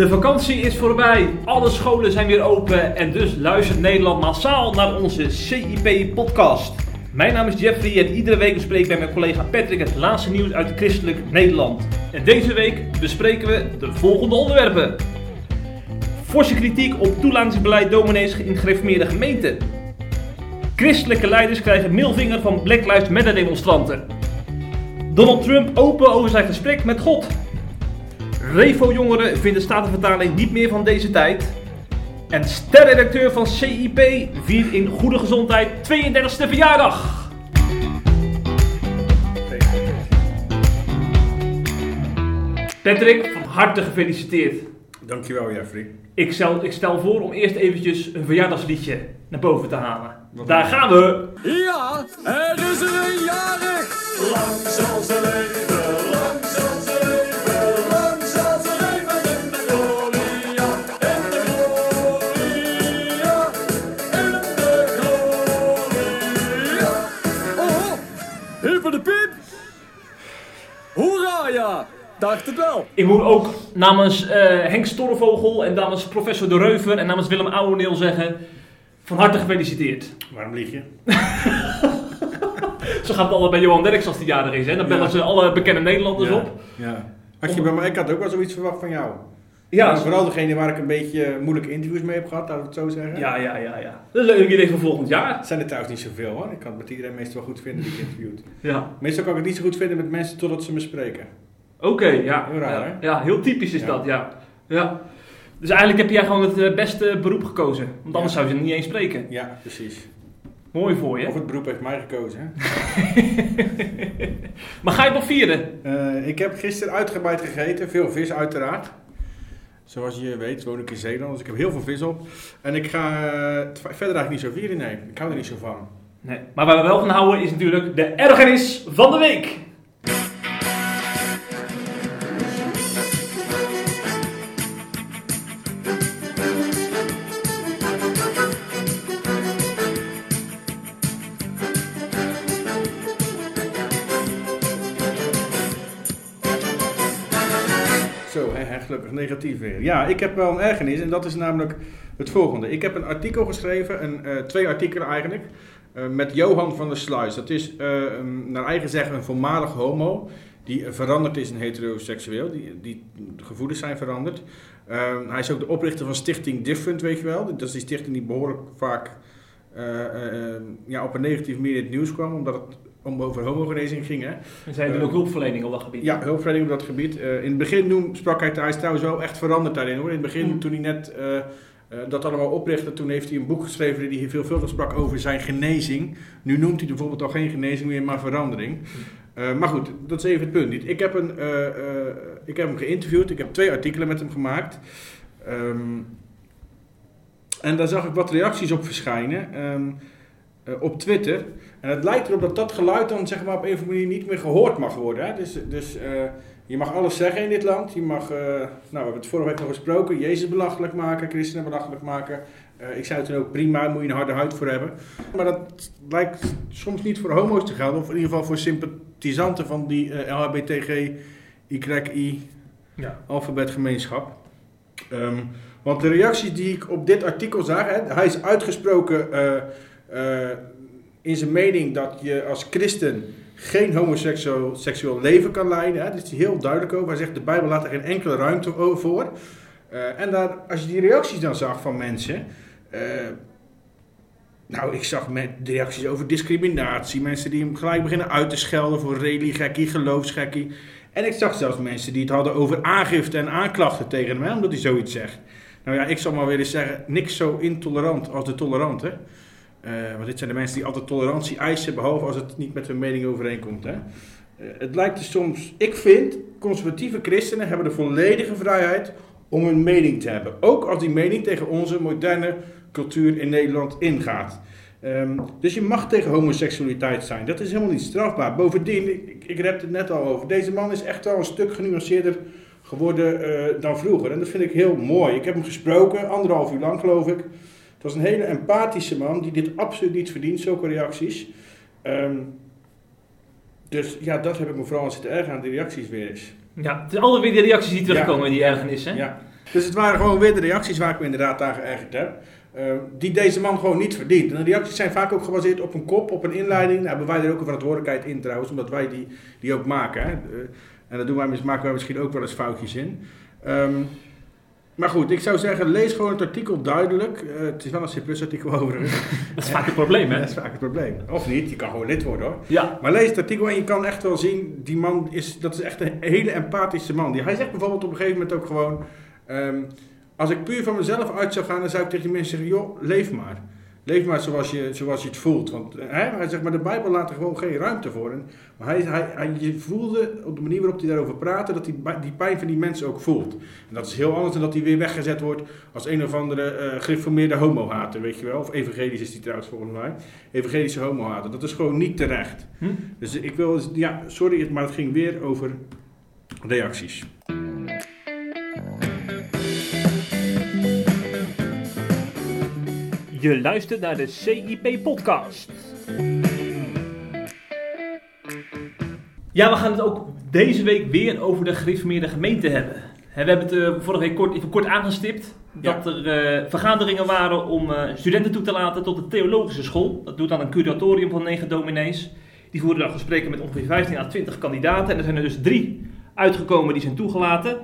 De vakantie is voorbij, alle scholen zijn weer open en dus luistert Nederland massaal naar onze CIP-podcast. Mijn naam is Jeffrey en iedere week bespreek ik bij mijn collega Patrick het laatste nieuws uit christelijk Nederland. En deze week bespreken we de volgende onderwerpen. Forse kritiek op toelatingsbeleid dominees in gereformeerde gemeenten. Christelijke leiders krijgen middelvinger van Black Lives Matter demonstranten. Donald Trump open over zijn gesprek met God. Revo-jongeren vinden statenvertaling niet meer van deze tijd. En sterredacteur van CIP viert in goede gezondheid 32e verjaardag. Patrick, van harte gefeliciteerd. Dankjewel Jeffrey. Ik stel, ik stel voor om eerst eventjes een verjaardagsliedje naar boven te halen. Daar gaan we! Ja, er is er een jarig. Lang zal ze leven, ja, dacht het wel. Ik moet ook namens eh, Henk Storrevogel en namens professor De Reuver en namens Willem Ouweneel zeggen... Van harte gefeliciteerd. Waarom lieg je? Zo gaat het altijd bij Johan Derks als die jarig is. Hè? Dan bellen Ja. ze alle bekende Nederlanders ja. op. Ja. Had je bij mij, ik had ook wel zoiets verwacht van jou. Ja, vooral degene waar ik een beetje moeilijke interviews mee heb gehad, laten we het zo zeggen. ja, ja, ja. ja. Dat is een leuk idee voor volgend jaar. Het zijn er trouwens niet zoveel hoor. Ik kan het met iedereen meestal wel goed vinden die ik interviewt. Ja. Meestal kan ik het niet zo goed vinden met mensen totdat ze me spreken. Oké, ja. Heel raar, ja. hè? Ja, heel typisch is Ja. dat, ja. ja. Dus eigenlijk heb jij gewoon het eh, beste beroep gekozen. Want anders Ja. zou je er niet eens spreken. Ja, precies. Mooi voor je. Of het beroep heeft mij gekozen. Hè? maar ga je het nog vieren? Eh, ik heb gisteren uitgebreid gegeten, veel vis uiteraard. Zoals je weet woon ik in Zeeland, dus ik heb heel veel vis op. En ik ga eh, het verder eigenlijk niet zo vieren, nee. Ik hou er niet zo van. Nee. Maar waar we wel van houden is natuurlijk de ergernis van de week. Negatief weer. Ja, ik heb wel een ergernis en dat is namelijk het volgende. Ik heb een artikel geschreven, een, eh, twee artikelen eigenlijk, eh, met Johan van der Sluis. Dat is eh, naar eigen zeggen een voormalig homo die veranderd is in heteroseksueel, die, die gevoelens zijn veranderd. Eh, hij is ook de oprichter van Stichting Different, weet je wel. Dat is die stichting die behoorlijk vaak ja, op een negatieve manier in het nieuws kwam, omdat het om over homogenezing ging. Hè. En zij doen ook hulpverlening op dat gebied. Ja, hulpverlening op dat gebied. Eh, in het begin noem, sprak hij, hij is trouwens wel echt veranderd daarin hoor. In het begin, Mm. toen hij net eh, eh, dat allemaal oprichtte, toen heeft hij een boek geschreven die hij veelvuldig sprak over zijn genezing. Nu noemt hij bijvoorbeeld al geen genezing meer, maar verandering. Eh, maar goed, dat is even het punt niet. Ik heb, een, eh, eh, ik heb hem geïnterviewd, ik heb twee artikelen met hem gemaakt. Ehm, en daar zag ik wat reacties op verschijnen ehm, eh, op Twitter. En het lijkt erop dat dat geluid dan zeg maar, op een of andere manier niet meer gehoord mag worden. Hè? Dus, dus eh, je mag alles zeggen in dit land. Je mag, eh, nou, we hebben het vorige week nog gesproken, Jezus belachelijk maken, christenen belachelijk maken. Eh, ik zei toen ook prima, moet je een harde huid voor hebben. Maar dat lijkt soms niet voor homo's te gelden, of in ieder geval voor sympathisanten van die LHBTG, YI Ja. alfabetgemeenschap. Ehm, want de reacties die ik op dit artikel zag, hè, hij is uitgesproken in zijn mening dat je als christen geen homoseksueel seksueel leven kan leiden. Hè. Is hij heel duidelijk over. Hij zegt de Bijbel laat er geen enkele ruimte voor. Eh, en daar, als je die reacties dan zag van mensen. eh, nou, ik zag met reacties over discriminatie. Mensen die hem gelijk beginnen uit te schelden voor religiegekkie, geloofsgekkie. En ik zag zelfs mensen die het hadden over aangifte en aanklachten tegen hem, omdat hij zoiets zegt. Nou ja, ik zal maar eens zeggen, niks zo intolerant als de toleranten. Eh want dit zijn de mensen die altijd tolerantie eisen, behalve als het niet met hun mening overeenkomt. Hè. Eh, het lijkt er soms, ik vind, conservatieve christenen hebben de volledige vrijheid om hun mening te hebben. Ook als die mening tegen onze moderne cultuur in Nederland ingaat. Ehm, dus je mag tegen homoseksualiteit zijn. Dat is helemaal niet strafbaar. Bovendien, ik, ik heb het net al over. Deze man is echt wel een stuk genuanceerder geworden eh, dan vroeger. En dat vind ik heel mooi. Ik heb hem gesproken, anderhalf uur lang geloof ik. Het was een hele empathische man die dit absoluut niet verdient, zulke reacties. Ehm, dus ja, dat heb ik me vooral aan zitten ergeren aan die reacties weer eens. Ja, het is altijd weer die reacties die terugkomen Ja. die ergernis. Hè? Ja. Dus het waren gewoon weer de reacties waar ik me inderdaad aan geërgerd heb. eh, die deze man gewoon niet verdient. En de reacties zijn vaak ook gebaseerd op een kop, op een inleiding. Daar hebben wij er ook een verantwoordelijkheid in trouwens, omdat wij die, die ook maken. Hè. Eh, en daar doen wij, maken wij misschien ook wel eens foutjes in. Ehm, maar goed, ik zou zeggen, lees gewoon het artikel duidelijk. Eh, het is wel een C artikel overigens. Dat is vaak het probleem, hè? Dat is vaak het probleem. Of niet, je kan gewoon lid worden hoor. Ja. Maar lees het artikel en je kan echt wel zien, die man is, dat is echt een hele empathische man. Die, hij zegt bijvoorbeeld op een gegeven moment ook gewoon, ehm, als ik puur van mezelf uit zou gaan, dan zou ik tegen die mensen zeggen, joh, leef maar. Leef maar zoals je, zoals je het voelt. Want hè, hij zegt, maar de Bijbel laat er gewoon geen ruimte voor. En, maar hij, hij, hij, je voelde op de manier waarop hij daarover praatte, dat hij die pijn van die mensen ook voelt. En dat is heel anders dan dat hij weer weggezet wordt als een of andere eh gereformeerde homohater, weet je wel. Of evangelisch is die trouwens volgens mij. Evangelische homohater. Dat is gewoon niet terecht. Hm? Dus ik wil, ja, sorry, maar het ging weer over reacties. Je luistert naar de CIP-podcast. Ja, we gaan het ook deze week weer over de gereformeerde gemeente hebben. We hebben het eh, vorige week kort, even kort aangestipt. Dat er eh, vergaderingen waren om eh, studenten toe te laten tot de theologische school. Dat doet dan een curatorium van negen dominees. Die voeren dan gesprekken met ongeveer 15 à 20 kandidaten. En er zijn er dus drie uitgekomen die zijn toegelaten.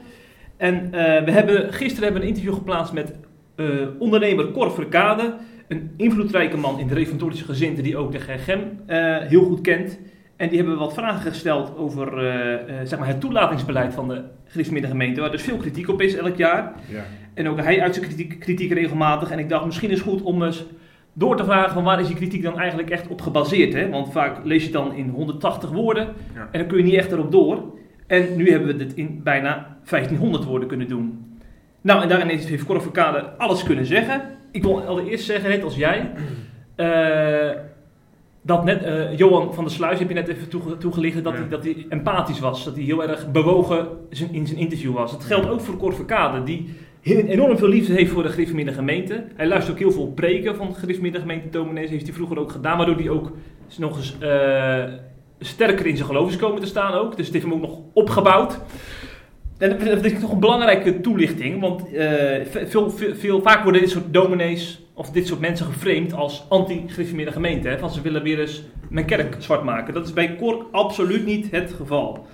En we hebben, gisteren hebben we een interview geplaatst met eh, ondernemer Cor Verkade. Een invloedrijke man in de reformatorische gezinten die ook de GGM eh, heel goed kent. En die hebben wat vragen gesteld over eh, zeg maar het toelatingsbeleid van de gereformeerde gemeente. Waar dus veel kritiek op is elk jaar. Ja. En ook hij uit zijn kritiek, kritiek regelmatig. En ik dacht misschien is het goed om eens door te vragen van waar is die kritiek dan eigenlijk echt op gebaseerd. Hè? Want vaak lees je het dan in 180 woorden Ja. en dan kun je niet echt erop door. En nu hebben we dit in bijna 1500 woorden kunnen doen. Nou, en daarin heeft Cor Verkade alles kunnen zeggen. Ik wil allereerst zeggen, net als jij, eh, dat net, eh, Johan van der Sluis heb je net even toege- toegelicht, dat, Ja. hij, dat hij empathisch was. Dat hij heel erg bewogen zijn- in zijn interview was. Dat geldt ook voor Cor Verkade, die enorm veel liefde heeft voor de gereformeerde gemeente. Hij luistert ook heel veel preken van de gemeente dominees. Heeft hij vroeger ook gedaan, waardoor hij ook nog eens eh, sterker in zijn geloof is komen te staan ook. Dus het heeft hem ook nog opgebouwd. En dat is toch een belangrijke toelichting, want eh, veel, veel, veel, vaak worden dit soort dominees of dit soort mensen geframed als anti-gereformeerde gemeente. Hè, van ze willen weer eens mijn kerk zwart maken. Dat is bij Cor absoluut niet het geval.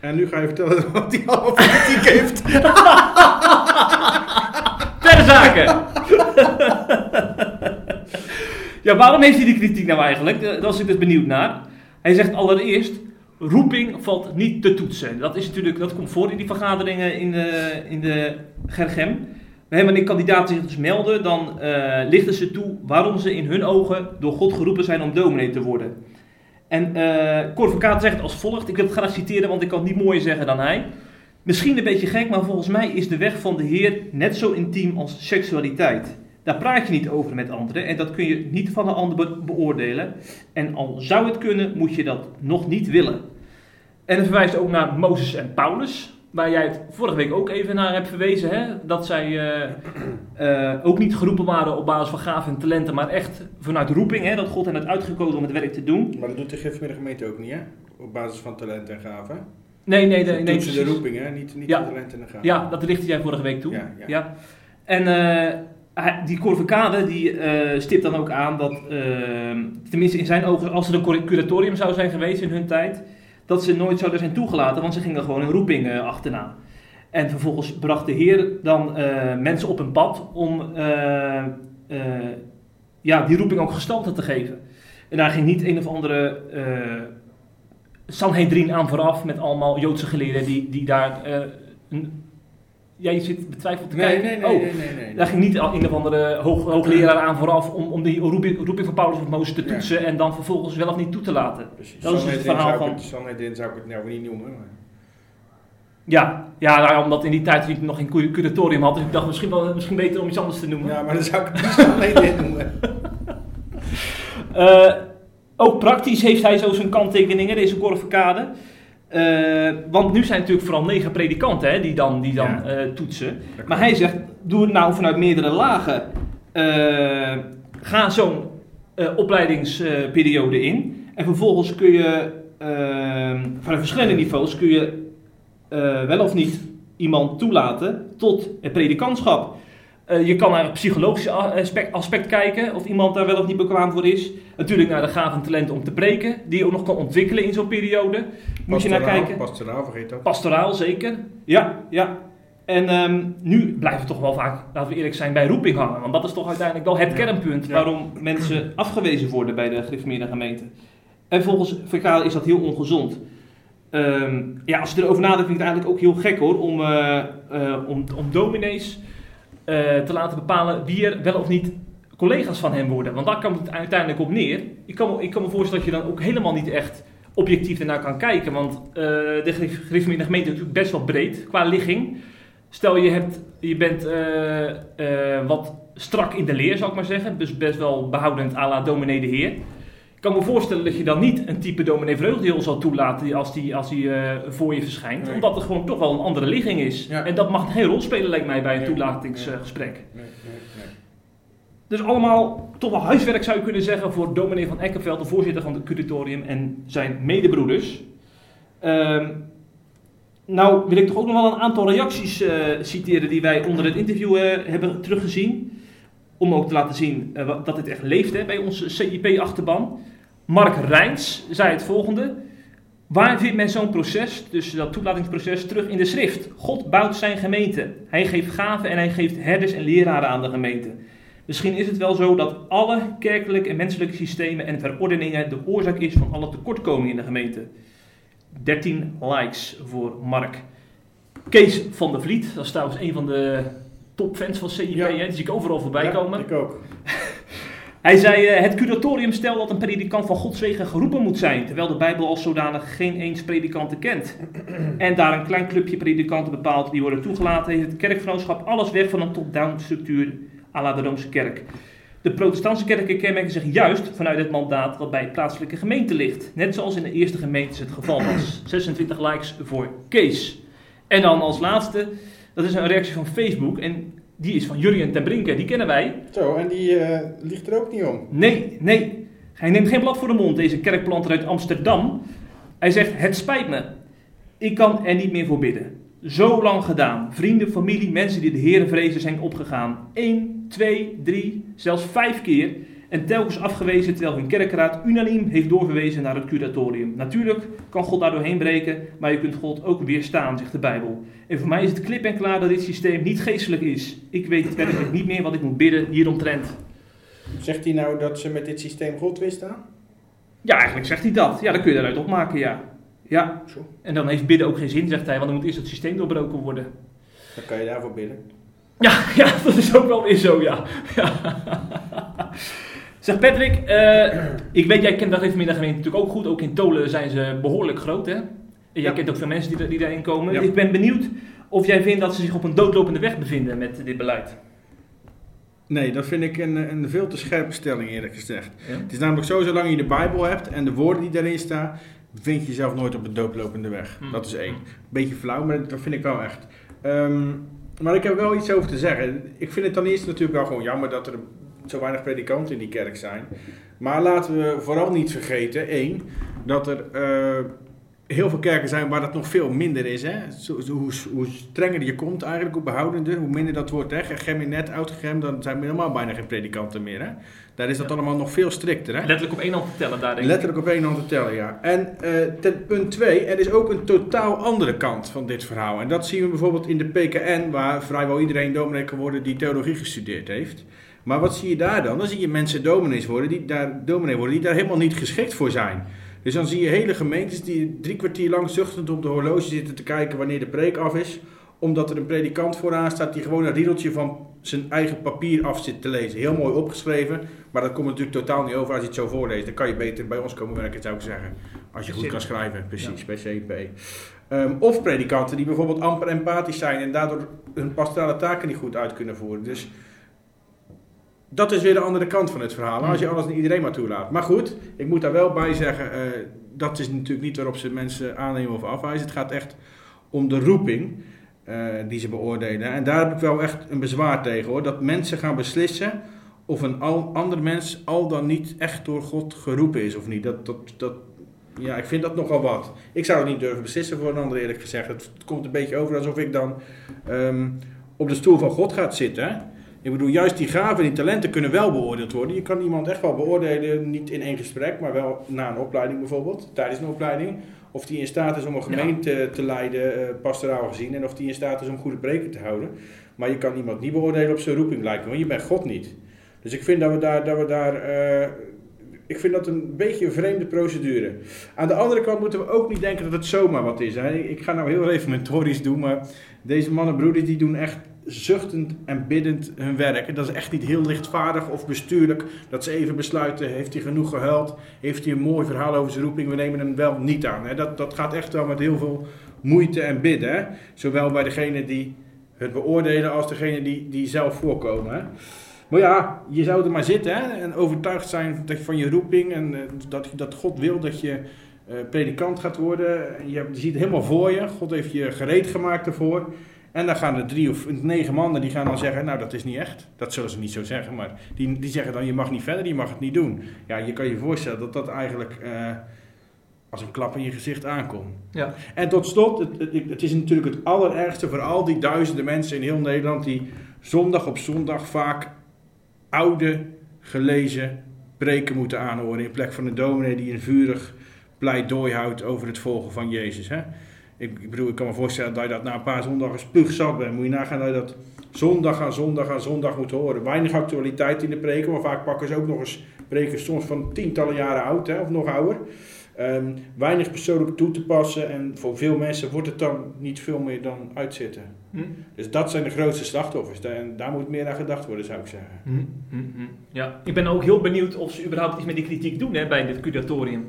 En nu ga je vertellen wat hij allemaal kritiek heeft. Ter zake! ja, waarom heeft hij die kritiek nou eigenlijk? Eh, Daar was ik dus benieuwd naar. Hij zegt allereerst, roeping valt niet te toetsen. Dat, is natuurlijk, dat komt voor in die vergaderingen in de, in de Gergem. Wanneer kandidaten zich dus melden, dan eh, lichten ze toe waarom ze in hun ogen door God geroepen zijn om dominee te worden. En van Kaat zegt als volgt, ik wil het graag citeren, want ik kan het niet mooier zeggen dan hij. Misschien een beetje gek, maar volgens mij is de weg van de Heer net zo intiem als seksualiteit. Daar praat je niet over met anderen en dat kun je niet van een ander be- beoordelen. En al zou het kunnen, moet je dat nog niet willen. En hij verwijst ook naar Mozes en Paulus, waar jij het vorige week ook even naar hebt verwezen. Hè? Dat zij eh, eh, ook niet geroepen waren op basis van gaven en talenten, maar echt vanuit roeping. Hè? Dat God hen had uitgekozen om het werk te doen. Maar dat doet de gereformeerde gemeente ook niet, hè? Op basis van talent en gaven. Nee, nee, nee. nee toetsen de roeping, hè? Niet, niet Ja. de talent en de gaven. Ja, dat richtte jij vorige week toe. Ja, ja. Ja. En eh, die Corvocade die eh, stipt dan ook aan dat, eh, tenminste in zijn ogen, als er een cur- curatorium zou zijn geweest in hun tijd, dat ze nooit zouden zijn toegelaten, want ze gingen gewoon een roeping eh, achterna. En vervolgens bracht de Heer dan mensen op een pad om ja, die roeping ook gestalte te geven. En daar ging niet een of andere Sanhedrin aan vooraf met allemaal Joodse geleerden die, die daar een, ja, je zit betwijfeld te Nee, kijken. nee, nee, oh, nee, nee, nee. daar ging niet een of andere hoog, hoogleraar aan vooraf om, om die roeping, van Paulus of Mozes te Ja. toetsen en dan vervolgens wel of niet toe te laten. Precies. Dat is het verhaal van- Sanhedrin zou ik het nou niet noemen. Maar... Ja, ja nou, omdat in die tijd ik nog geen cu- curatorium had, dus ik dacht misschien, wel, misschien beter om iets anders te noemen. Ja, maar dan zou ik het niet Sanhedrin noemen. Eh, ook praktisch heeft hij zo zijn kanttekeningen, deze Corvocade. Eh want nu zijn natuurlijk vooral negen predikanten hè, die dan, die dan Ja. eh, toetsen. Maar hij zegt, doe het nou vanuit meerdere lagen. Eh, ga zo'n opleidingsperiode in. En vervolgens kun je eh, vanuit verschillende niveaus kun je wel of niet iemand toelaten tot het predikantschap. Je kan naar het psychologische aspect, aspect kijken, of iemand daar wel of niet bekwaam voor is. Natuurlijk naar de gaven en talenten om te preken, die je ook nog kan ontwikkelen in zo'n periode. Moet je naar Pastoraal, kijken. Pastoraal, vergeet dat. Pastoraal, zeker. Ja, ja. En ehm, nu blijven we toch wel vaak, laten we eerlijk zijn, bij roeping hangen. Want dat is toch uiteindelijk wel het Ja. kernpunt Ja. waarom mensen afgewezen worden bij de gereformeerde gemeente. En volgens VK is dat heel ongezond. Ehm, ja, als je erover nadenkt, vind ik het eigenlijk ook heel gek hoor, om, eh, eh, om, om dominees eh, te laten bepalen wie er wel of niet collega's van hem worden. Want daar komt het uiteindelijk op neer. Ik kan, me- ik kan me voorstellen dat je dan ook helemaal niet echt objectief ernaar kan kijken. Want eh, de gere- gereformeerde gemeente is natuurlijk best wel breed qua ligging. Stel je, hebt, je bent eh, eh, wat strak in de leer, zou ik maar zeggen. Dus best wel behoudend à la dominee de heer. Ik kan me voorstellen dat je dan niet een type dominee vreugdeheel zal toelaten als die, als die voor je verschijnt. Nee. Omdat het gewoon toch wel een andere ligging is. Ja. En dat mag geen rol spelen lijkt mij bij een Nee. toelatingsgesprek. Nee, nee, nee. Dus allemaal toch wel huiswerk zou je kunnen zeggen voor dominee van Eckenveld, de voorzitter van het curatorium en zijn medebroeders. Ehm, nou wil ik toch ook nog wel een aantal reacties eh, citeren die wij onder het interview eh, hebben teruggezien. Om ook te laten zien eh, dat dit echt leeft hè, bij onze CIP-achterban. Mark Rijns zei het volgende. Waar vindt men zo'n proces, dus dat toelatingsproces, terug in de schrift? God bouwt zijn gemeente. Hij geeft gaven en hij geeft herders en leraren aan de gemeente. Misschien is het wel zo dat alle kerkelijke en menselijke systemen en verordeningen de oorzaak is van alle tekortkomingen in de gemeente. 13 likes voor Mark. Kees van der Vliet, dat is trouwens een van de topfans van CIP, Ja. die zie ik overal voorbij Ja, komen. ik ook. Hij zei, eh, het curatorium stelt dat een predikant van Gods wegen geroepen moet zijn, terwijl de Bijbel als zodanig geen eens predikanten kent. En daar een klein clubje predikanten bepaalt die worden toegelaten, heeft het kerkgenootschap alles weg van een top-down structuur à la de Roomse kerk. De protestantse kerken kenmerken zich juist vanuit het mandaat dat bij plaatselijke gemeente ligt. Net zoals in de eerste gemeentes het geval was. 26 likes voor Kees. En dan als laatste, dat is een reactie van Facebook en die is van Jurjen ten Brinke, die kennen wij. Zo, en die eh, ligt er ook niet om. Nee, nee. Hij neemt geen blad voor de mond, deze kerkplanter uit Amsterdam. Hij zegt, het spijt me. Ik kan er niet meer voor bidden. Zo lang gedaan. Vrienden, familie, mensen die de Heeren vrezen zijn opgegaan. Eén, twee, drie, zelfs vijf keer. En telkens afgewezen terwijl hun kerkraad unaniem heeft doorverwezen naar het curatorium. Natuurlijk kan God daar doorheen breken, maar je kunt God ook weerstaan, zegt de Bijbel. En voor mij is het klip en klaar dat dit systeem niet geestelijk is. Ik weet werkelijk niet meer wat ik moet bidden hieromtrent. Zegt hij nou dat ze met dit systeem God weerstaan? Ja, eigenlijk zegt hij dat. Ja, dan kun je daaruit opmaken, ja. Ja, Zo. en dan heeft bidden ook geen zin, zegt hij, want dan moet eerst het systeem doorbroken worden. Dan kan je daarvoor bidden. Ja, ja, dat is ook wel weer zo, ja. ja. Zeg Patrick, eh, ik weet, jij kent de gemeente gemeente natuurlijk ook goed. Ook in Tolen zijn ze behoorlijk groot, hè? En jij Ja. kent ook veel mensen die, die daarin komen. Ja. Ik ben benieuwd of jij vindt dat ze zich op een doodlopende weg bevinden met dit beleid. Nee, dat vind ik een, een veel te scherpe stelling eerlijk gezegd. Ja? Het is namelijk zo, zolang je de Bijbel hebt en de woorden die daarin staan, vind je jezelf nooit op een doodlopende weg. Hmm. Dat is één. Beetje flauw, maar dat vind ik wel echt. Ehm, maar ik heb wel iets over te zeggen. Ik vind het dan eerst natuurlijk wel gewoon jammer dat er zo weinig predikanten in die kerk zijn. Maar laten we vooral niet vergeten, één, dat er eh, heel veel kerken zijn waar dat nog veel minder is. Hè? Zo, zo- hoe, hoe strenger je komt eigenlijk, hoe behoudender, hoe minder dat wordt. Hè? Geminet, oud-gem, dan zijn er helemaal bijna geen predikanten meer. Hè? Daar is dat Ja. allemaal nog veel strikter. Hè? Letterlijk op één hand te tellen daar, denk ik. Letterlijk op één hand te tellen, ja. En eh, ten punt twee, er is ook een totaal andere kant van dit verhaal. En dat zien we bijvoorbeeld in de PKN, waar vrijwel iedereen dominee kan worden die theologie gestudeerd heeft. Maar wat zie je daar dan? Dan zie je mensen dominees worden, die daar, dominee worden, die daar helemaal niet geschikt voor zijn. Dus dan zie je hele gemeentes die drie kwartier lang zuchtend op de horloge zitten te kijken wanneer de preek af is. Omdat er een predikant vooraan staat die gewoon een riedeltje van zijn eigen papier af zit te lezen. Heel mooi opgeschreven, maar dat komt natuurlijk totaal niet over als je het zo voorleest. Dan kan je beter bij ons komen werken, zou ik zeggen. Als je goed kan schrijven, precies, bij CP. Ehm, of predikanten die bijvoorbeeld amper empathisch zijn en daardoor hun pastorale taken niet goed uit kunnen voeren. Dus dat is weer de andere kant van het verhaal. Als je alles en iedereen maar toelaat. Maar goed, ik moet daar wel bij zeggen, eh, dat is natuurlijk niet waarop ze mensen aannemen of afwijzen. Het gaat echt om de roeping eh, die ze beoordelen. En daar heb ik wel echt een bezwaar tegen hoor. Dat mensen gaan beslissen of een al, ander mens al dan niet echt door God geroepen is of niet. Dat, dat, dat, ja, ik vind dat nogal wat. Ik zou het niet durven beslissen voor een ander eerlijk gezegd. Het, komt een beetje over alsof ik dan ehm, op de stoel van God gaat zitten. Ik bedoel, juist die gaven, die talenten kunnen wel beoordeeld worden. Je kan iemand echt wel beoordelen, niet in één gesprek, maar wel na een opleiding bijvoorbeeld, tijdens een opleiding. Of die in staat is om een gemeente te leiden, eh, pastoraal gezien, en of die in staat is om goede preken te houden. Maar je kan iemand niet beoordelen op zijn roeping lijken, want je bent God niet. Dus ik vind dat we daar, dat we daar eh, ik vind dat een beetje een vreemde procedure. Aan de andere kant moeten we ook niet denken dat het zomaar wat is. Hè. Ik ga nou heel reformatorisch doen, maar deze mannen en broeders die doen echt zuchtend en biddend hun werk. En dat is echt niet heel lichtvaardig of bestuurlijk. Dat ze even besluiten, heeft hij genoeg gehuild? Heeft hij een mooi verhaal over zijn roeping? We nemen hem wel niet aan. Dat, dat gaat echt wel met heel veel moeite en bidden. Zowel bij degene die het beoordelen als degene die, die zelf voorkomen. Maar ja, je zou er maar zitten en overtuigd zijn van je roeping en eh, dat, dat God wil dat je eh, predikant gaat worden. Je ziet het helemaal voor je. God heeft je gereed gemaakt ervoor. En dan gaan er drie of negen mannen die gaan dan zeggen, nou dat is niet echt. Dat zullen ze niet zo zeggen, maar die, die zeggen dan je mag niet verder, je mag het niet doen. Ja, je kan je voorstellen dat dat eigenlijk eh, als een klap in je gezicht aankomt. Ja. En tot slot, het, het, het is natuurlijk het allerergste voor al die duizenden mensen in heel Nederland die zondag op zondag vaak oude, gelezen preken moeten aanhoren in plek van een dominee die een vurig pleidooi houdt over het volgen van Jezus. Hè? Ik, ik bedoel, ik kan me voorstellen dat je dat na een paar zondagen spuugzat bent. Moet je nagaan dat je dat zondag aan zondag aan zondag moet horen. Weinig actualiteit in de preken, maar vaak pakken ze ook nog eens preken soms van tientallen jaren oud hè, of nog ouder. Ehm, weinig persoonlijk toe te passen en voor veel mensen wordt het dan niet veel meer dan uitzitten. Hm? Dus dat zijn de grootste slachtoffers en daar moet meer aan gedacht worden zou ik zeggen. Hm, hm, hm. Ja, ik ben ook heel benieuwd of ze überhaupt iets met die kritiek doen hè, bij dit curatorium.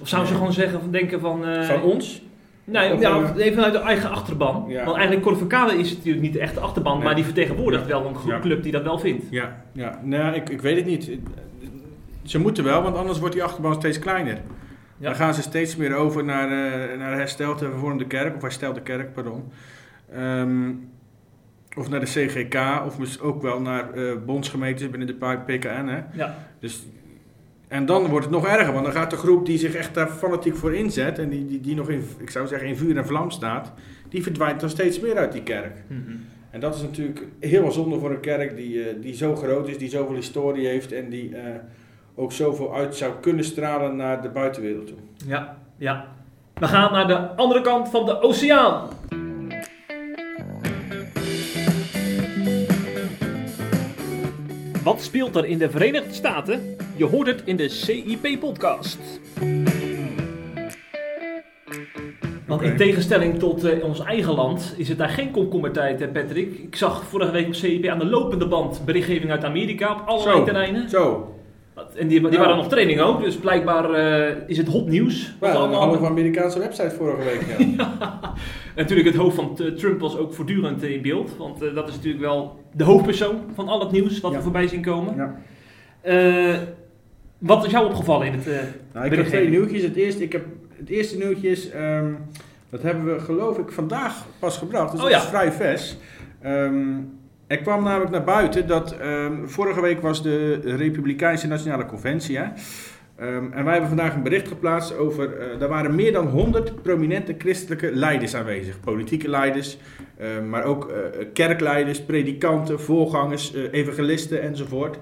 Of zouden ze gewoon zeggen van denken van... eh, Van ons? Nee, Of, ja, eh, even vanuit de eigen achterban. Ja. Want eigenlijk Cor Verkade is natuurlijk niet de echte achterban, Nee. maar die vertegenwoordigt wel een groep Ja. club die dat wel vindt. Ja, ja. Nou, ik, ik weet het niet. Ze moeten wel, want anders wordt die achterban steeds kleiner. Ja. Dan gaan ze steeds meer over naar, eh naar hersteld en hervormde kerk, of herstelde kerk, pardon. Ehm, of naar de CGK, of ook wel naar eh, bondsgemeentes binnen de PKN. Hè. Ja. Dus, en dan wordt het nog erger, want dan gaat de groep die zich echt daar fanatiek voor inzet en die, die, die nog in, ik zou zeggen, in vuur en vlam staat, die verdwijnt dan steeds meer uit die kerk. Mhm. En dat is natuurlijk heel zonde voor een kerk die, eh, die zo groot is, die zoveel historie heeft en die eh, ook zoveel uit zou kunnen stralen naar de buitenwereld toe. ja, ja. We gaan naar de andere kant van de oceaan. Wat speelt er in de Verenigde Staten? Je hoort het in de CIP-podcast. Want in tegenstelling tot eh, ons eigen land is het daar geen komkommertijd, hè, Patrick. Ik zag vorige week op CIP aan de lopende band berichtgeving uit Amerika op allerlei Zo. terreinen. Zo, En die, die Nou. waren nog training ook, dus blijkbaar eh, is het hot nieuws. hadden een halve Amerikaanse website vorige week. Ja. Natuurlijk, het hoofd van Trump was ook voortdurend eh, in beeld. Want eh, dat is natuurlijk wel de hoofdpersoon van al het nieuws wat Ja. we voorbij zien komen. Ja. Wat is jou opgevallen in het... Nou, ik heb twee nieuwtjes. Het eerste, ik heb, het eerste nieuwtje is, ehm, dat hebben we geloof ik vandaag pas gebracht, dus Oh dat ja. is vrij vers. Ehm, er kwam namelijk naar buiten dat ehm, vorige week was de Republikeinse Nationale Conventie. Hè? Ehm, en wij hebben vandaag een bericht geplaatst over, eh daar waren meer dan 100 prominente christelijke leiders aanwezig. Politieke leiders, ehm, maar ook eh, kerkleiders, predikanten, voorgangers, eh, evangelisten enzovoort.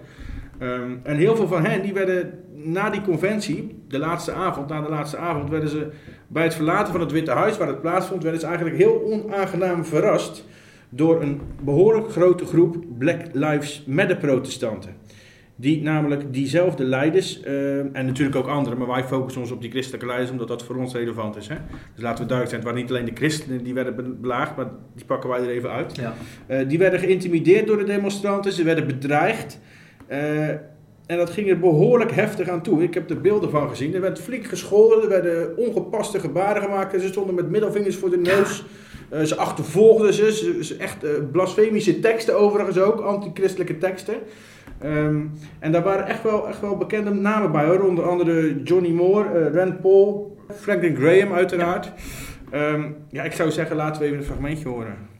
En heel veel van hen die werden na die conventie, de laatste avond, na de laatste avond, werden ze bij het verlaten van het Witte Huis, waar het plaatsvond, werden ze eigenlijk heel onaangenaam verrast door een behoorlijk grote groep Black Lives Matter protestanten. Die namelijk diezelfde leiders, ehm, en natuurlijk ook anderen, maar wij focussen ons op die christelijke leiders omdat dat voor ons relevant is. Hè? Dus laten we duidelijk zijn, het waren niet alleen de christenen die werden be- belaagd, maar die pakken wij er even uit. ja. Eh, die werden geïntimideerd door de demonstranten, ze werden bedreigd. Eh, en dat ging er behoorlijk heftig aan toe. Ik heb er beelden van gezien. Er werd flink gescholden, er werden ongepaste gebaren gemaakt. En ze stonden met middelvingers voor de neus. Eh, ze achtervolgden ze. ze, echt eh, blasfemische teksten overigens ook, antichristelijke teksten. Ehm, en daar waren echt wel, echt wel bekende namen bij hoor. Onder andere Johnny Moore, eh, Rand Paul, Franklin Graham uiteraard. Ehm, ja, ik zou zeggen, laten we even een fragmentje horen.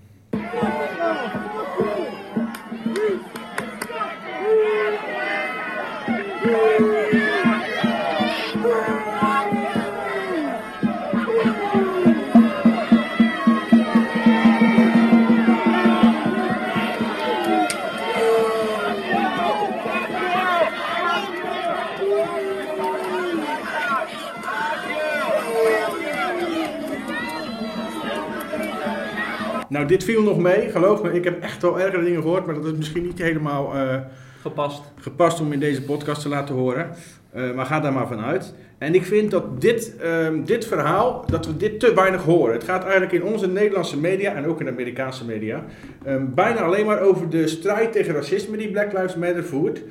Nou, dit viel nog mee, geloof me. Ik heb echt wel ergere dingen gehoord, maar dat is misschien niet helemaal eh, Gepast. gepast om in deze podcast te laten horen. Eh, maar ga daar maar vanuit. En ik vind dat dit, ehm, dit verhaal, dat we dit te weinig horen. Het gaat eigenlijk in onze Nederlandse media en ook in de Amerikaanse media ehm, bijna alleen maar over de strijd tegen racisme die Black Lives Matter voert.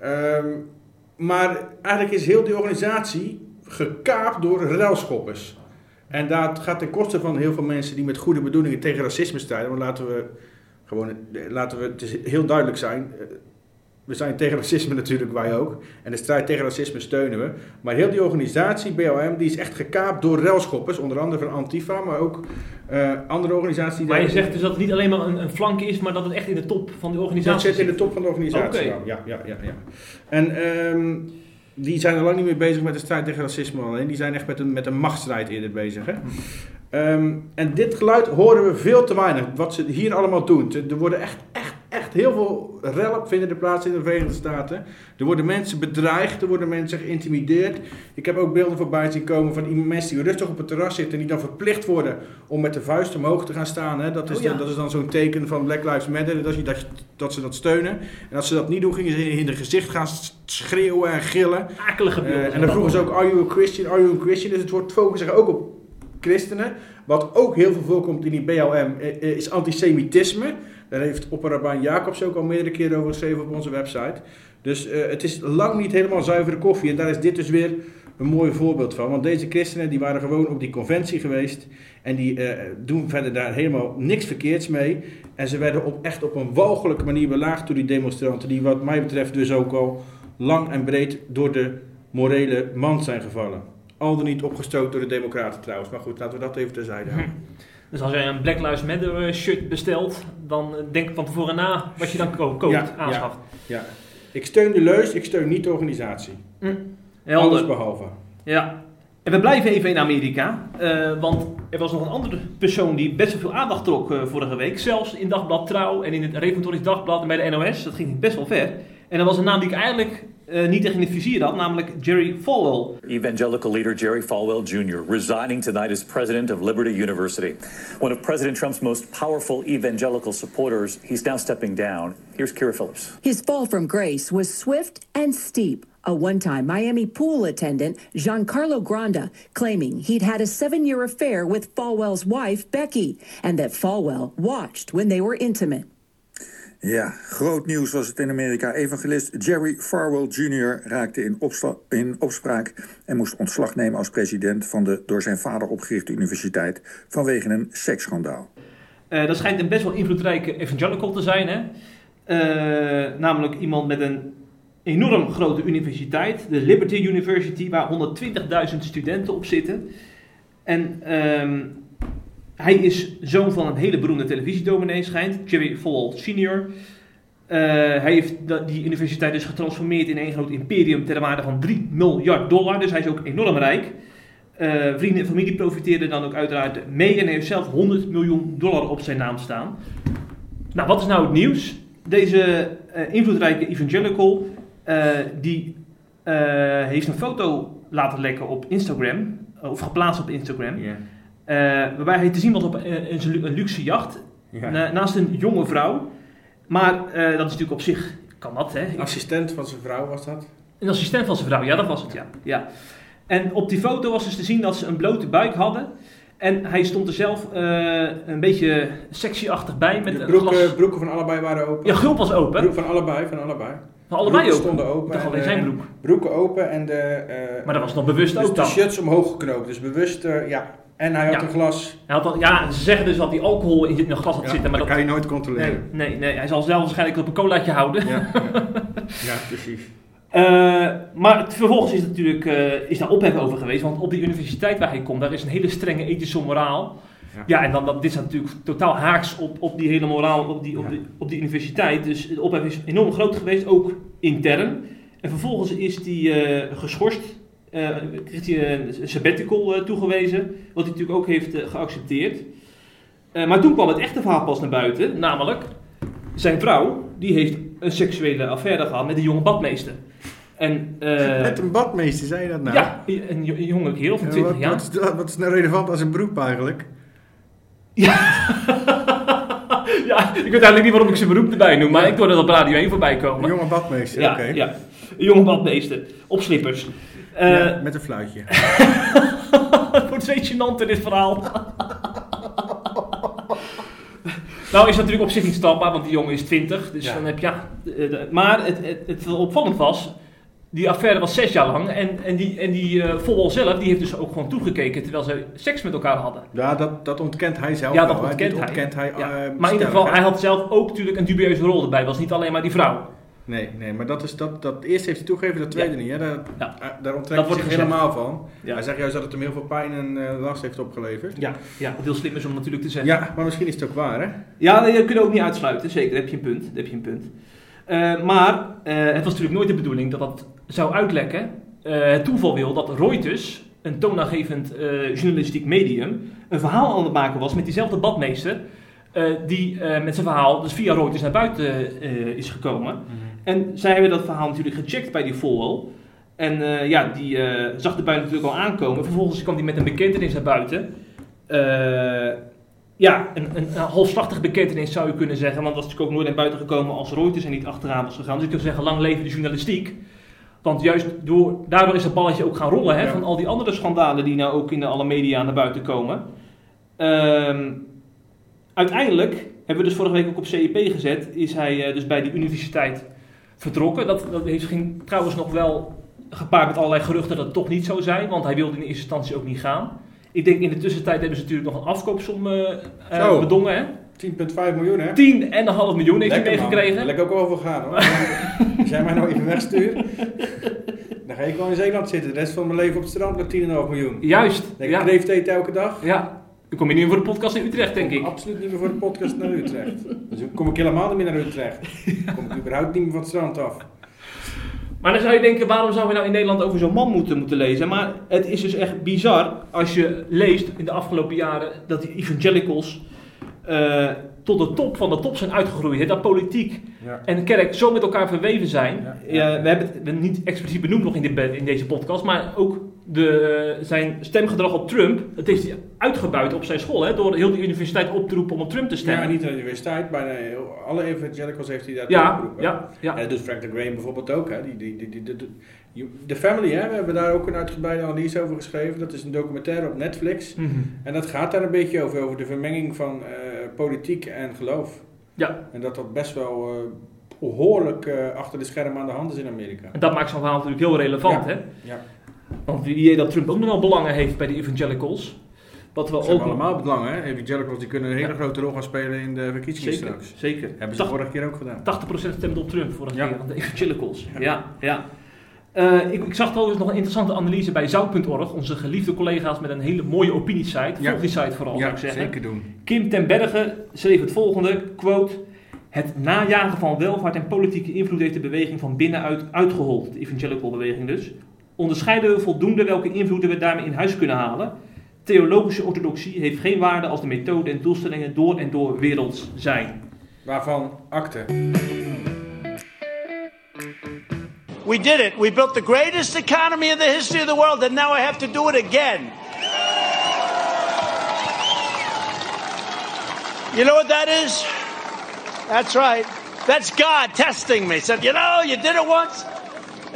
Ehm, maar eigenlijk is heel die organisatie gekaapt door relschoppers. En dat gaat ten koste van heel veel mensen die met goede bedoelingen tegen racisme strijden. Want laten we gewoon, eh, laten we het is heel duidelijk zijn. eh, We zijn tegen racisme natuurlijk, wij ook. En de strijd tegen racisme steunen we. Maar heel die organisatie, BLM, die is echt gekaapt door relschoppers. Onder andere van Antifa, maar ook eh, andere organisaties. Maar je zegt dus dat het niet alleen maar een, een flank is, maar dat het echt in de top van de dat organisatie zit in de top van de organisatie. Ja, ja, ja, ja. En ehm, die zijn al lang niet meer bezig met de strijd tegen racisme alleen. Die zijn echt met een, met een machtsstrijd eerder bezig. Hè? Ehm, en dit geluid horen we veel te weinig. Wat ze hier allemaal doen. Er worden echt heel veel rellen vinden er plaats in de Verenigde Staten. Er worden mensen bedreigd. Er worden mensen geïntimideerd. Ik heb ook beelden voorbij zien komen van mensen die rustig op het terras zitten. En die dan verplicht worden om met de vuist omhoog te gaan staan. Hè? Dat, is Oh ja. dan, dat is dan zo'n teken van Black Lives Matter. Dat, je, dat, dat ze dat steunen. En als ze dat niet doen, gingen ze in hun gezicht gaan schreeuwen en gillen. Akelige beelden. Eh, en dan vroegen ze ook, are you a Christian, are you a Christian? Dus het wordt focussen zich ook op christenen. Wat ook heel veel voorkomt in die BLM eh, eh, is antisemitisme. Daar heeft opperrabijn Jacobs ook al meerdere keren over geschreven op onze website. Dus eh, het is lang niet helemaal zuivere koffie. En daar is dit dus weer een mooi voorbeeld van. Want deze christenen die waren gewoon op die conventie geweest. En die eh, doen verder daar helemaal niks verkeerds mee. En ze werden op, echt op een walgelijke manier belaagd door die demonstranten. Die wat mij betreft dus ook al lang en breed door de morele mand zijn gevallen. Al dan niet opgestoten door de democraten trouwens. Maar goed, laten we dat even terzijde houden. Dus als jij een Black Lives Matter eh, shirt bestelt, dan eh, denk van tevoren na wat je dan ko- koopt, Ja, aanschaft. Ja. Ik steun de leus, ik steun niet de organisatie. Alles Helder. behalve. Ja. En we blijven even in Amerika, eh, want er was nog een andere persoon die best wel veel aandacht trok vorige week. Zelfs in Dagblad Trouw en in het Reformatorisch Dagblad en bij de NOS. Dat ging best wel ver. En dat was een naam die ik eigenlijk eh, niet echt in het vizier had, namelijk Jerry Falwell. Evangelical leader Jerry Falwell Jr. resigning tonight as president of Liberty University. One of President Trump's most powerful evangelical supporters, he's now stepping down. Here's Kira Phillips. His fall from grace was swift and steep. A one time Miami pool attendant, Giancarlo Granda, claiming he'd had a seven year affair with Falwell's wife, Becky, and that Falwell watched when they were intimate. Ja, groot nieuws was het in Amerika. Evangelist Jerry Farwell Jr. raakte in, in opspraak en moest ontslag nemen als president van de door zijn vader opgerichte universiteit vanwege een seksschandaal. Eh, dat schijnt een best wel invloedrijke evangelical te zijn. Hè? Eh, namelijk iemand met een enorm grote universiteit, de Liberty University, waar 120.000 studenten op zitten. En ehm, hij is zoon van een hele beroemde televisiedominee, schijnt, Jerry Falwell Sr. Eh, hij heeft die universiteit dus getransformeerd in een groot imperium ter waarde van 3 miljard dollar. Dus hij is ook enorm rijk. Eh, vrienden en familie profiteerden dan ook uiteraard mee en heeft zelf 100 miljoen dollar op zijn naam staan. Nou, wat is nou het nieuws? Deze eh, invloedrijke evangelical, die heeft een foto laten lekken op Instagram, of geplaatst op Instagram, Ja. Eh, waarbij hij te zien was op eh, een, een luxe jacht, Ja. na- naast een jonge vrouw. Maar eh, dat is natuurlijk op zich, kan dat hè. Assistent van zijn vrouw was dat. Een assistent van zijn vrouw, ja, dat was het, ja. ja. En op die foto was dus te zien dat ze een blote buik hadden. En hij stond er zelf eh, een beetje sexy-achtig bij met de een broeken, glas... broeken van allebei waren open. Ja, gulp was open. Broek van allebei, van allebei. Van allebei Broeken open. stonden open. En, alleen eh, zijn broek. Broeken open en de... eh, Maar dat was nog bewust ook de dan. shirts omhoog geknoopt. Dus bewust, eh, ja. En hij had Ja. een glas. Hij had al, ja, ze zeggen dus dat hij alcohol in een glas had Ja, zitten. Maar dat dat, kan je nooit nee, controleren. nee, nee, hij zal zelf waarschijnlijk op een colaatje houden. Ja, ja. ja, precies. Eh, maar het- vervolgens is, het natuurlijk, eh, is daar ophef over geweest. Want op die universiteit waar hij komt, daar is een hele strenge ethische moraal. Ja. Ja, en dan, dat, dit is natuurlijk totaal haaks op, op die hele moraal op die, op, Ja. die, op die universiteit. Dus de ophef is enorm groot geweest, ook intern. En vervolgens is die eh, geschorst, eh kreeg hij een sabbatical eh, toegewezen, wat hij natuurlijk ook heeft eh, geaccepteerd. Eh, maar toen kwam het echte verhaal pas naar buiten, namelijk zijn vrouw, die heeft een seksuele affaire gehad met een jonge badmeester. En, Met een badmeester, zei je dat nou? ja, een jo- een jonge kerel van Ja, 20 wat, jaar. wat, is, dat- wat is nou relevant als een beroep eigenlijk? ja, ik weet eigenlijk niet waarom ik zijn beroep erbij noem, maar ik hoorde dat op Radio 1 voorbij Een komen. jonge badmeester, Ja, oké. ja. Een jonge badmeester. Op slippers. Eh Ja, met een fluitje. Het wordt steeds gênanter dit verhaal. nou is natuurlijk op zich niet standbaar, want die jongen is 20. Dus Ja. dan heb je... Ja, eh, de- maar het, het, het opvallend was... Die affaire was zes jaar lang. En, en die, en die Volwal zelf, die heeft dus ook gewoon toegekeken... terwijl ze seks met elkaar hadden. Ja, dat, dat ontkent hij zelf Ja, dat ontkent hij. ontkent hij Ja. maar in ieder geval, hè. hij had zelf ook natuurlijk een dubieuze rol erbij. Het was niet alleen maar die vrouw. Nee, nee, maar dat is dat, dat eerste heeft hij toegegeven, dat tweede Ja. niet. Hè? Daar, Ja. daar onttrekt hij wordt zich gezegd. helemaal van. Ja. Hij zegt juist dat het hem heel veel pijn en eh, last heeft opgeleverd. Ja, ja, wat heel slim is om natuurlijk te zeggen. Ja, maar misschien is het ook waar, hè? Ja, nee, dat kun je ook niet uitsluiten. Zeker, daar heb je een punt. daar heb je een punt. Eh, maar eh, het was natuurlijk nooit de bedoeling dat dat zou uitlekken. Het toeval wil dat Reuters, een toonaangevend journalistiek medium, een verhaal aan het maken was met diezelfde badmeester. die met zijn verhaal dus via Reuters naar buiten is gekomen. En zij hebben dat verhaal natuurlijk gecheckt bij die Volwell. En eh, ja, die eh, zag de buiten natuurlijk al aankomen. Vervolgens kwam hij met een bekentenis naar buiten. Eh, ja, een, een, een halfslachtige bekentenis zou je kunnen zeggen. Want dat is natuurlijk ook nooit naar buiten gekomen als Reuters er niet achteraan was gegaan. Dus ik zou zeggen, lang leven de journalistiek. Want juist door, daardoor is het balletje ook gaan rollen hè, Ja. van al die andere schandalen die nou ook in de alle media naar buiten komen. Ehm, uiteindelijk, hebben we dus vorige week ook op CIP gezet, is hij dus bij die universiteit vertrokken. Dat, dat heeft, ging trouwens nog wel gepaard met allerlei geruchten dat het toch niet zou zijn, want hij wilde in eerste instantie ook niet gaan. Ik denk in de tussentijd hebben ze natuurlijk nog een afkoopsom Zo. bedongen. Hè? 10,5 miljoen, hè? 10,5 miljoen heeft hij Lekker, man. meegekregen. Lekker ook over gaan, hoor. Als jij mij nou even wegstuurt, dan ga ik gewoon in Zeeland zitten. De rest van mijn leven op het strand met 10,5 miljoen. Juist. Lekker Ja. kreeft eten elke dag. ja. Dan kom je niet meer voor de podcast in Utrecht, denk ik. Absoluut niet meer voor de podcast naar Utrecht. Dus dan kom ik helemaal niet meer naar Utrecht. Dan kom ik überhaupt niet meer van het strand af. Maar dan zou je denken, waarom zouden we nou in Nederland over zo'n man moeten, moeten lezen? Maar het is dus echt bizar als je leest in de afgelopen jaren dat die evangelicals eh, tot de top van de top zijn uitgegroeid. Hè? Dat politiek Ja. en kerk zo met elkaar verweven zijn. Ja, we hebben het we hebben het niet expliciet benoemd nog in, de, in deze podcast, maar ook de, zijn stemgedrag op Trump, dat heeft hij uitgebuit op zijn school. Hè? Door heel de universiteit op te roepen om op Trump te Ja, stemmen. niet aan de universiteit, bijna alle evangelicals heeft hij daar ja, opgeroepen. ja, ja. En dat doet Franklin Graham bijvoorbeeld ook. Hè. Die, die, die, die, The Family, hè. we hebben daar ook een uitgebreide analyse over geschreven. Dat is een documentaire op Netflix. Mhm. En dat gaat daar een beetje over, over de vermenging van eh, politiek en geloof. ja. En dat dat best wel eh, behoorlijk eh, achter de schermen aan de hand is in Amerika. En dat maakt zo'n verhaal natuurlijk heel relevant. Ja. Hè? Ja, Want wie idee dat Trump ook nog wel belangen heeft bij de evangelicals. Wat we dat zijn ook allemaal belangen. Hè. Evangelicals die kunnen een hele Ja. grote rol gaan spelen in de verkiezingen zeker, straks. zeker. Hebben ze 80%, vorige keer ook gedaan. 80% stemde op Trump vorige Ja. keer aan de evangelicals. Ja. Ja. Eh, ik, ik zag trouwens nog een interessante analyse bij Zout.org, onze geliefde collega's met een hele mooie opiniesite. Ja. Volg die site vooral, zou ik zeggen. zeker doen. Kim ten Berge schreef het volgende, quote... Het najagen van welvaart en politieke invloed heeft de beweging van binnenuit uitgehold, de evangelical beweging dus. Onderscheiden we voldoende welke invloeden we daarmee in huis kunnen halen? Theologische orthodoxie heeft geen waarde als de methode en doelstellingen door en door werelds zijn. Waarvan akte. We did it. We built the greatest economy in the history of the world, and now I have to do it again. You know what that is? That's right. That's God testing me. Said, you know, you did it once.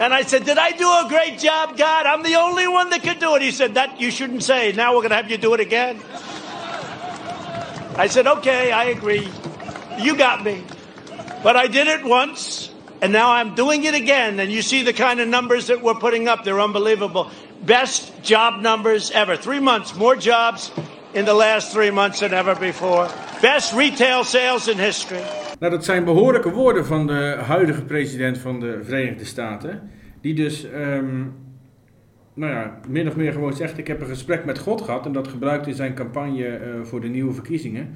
And I said, Did I do a great job, God? I'm the only one that could do it. He said, That you shouldn't say. Now we're going to have you do it again. I said, Okay, I agree. You got me. But I did it once, and now I'm doing it again. And you see the kind of numbers that we're putting up, they're unbelievable. Best job numbers ever. Three months, more jobs in the last three months than ever before. Best retail sales in history. Nou, dat zijn behoorlijke woorden van de huidige president van de Verenigde Staten. Die dus, ehm, nou ja, min of meer gewoon zegt: Ik heb een gesprek met God gehad. En dat gebruikt in zijn campagne eh, voor de nieuwe verkiezingen.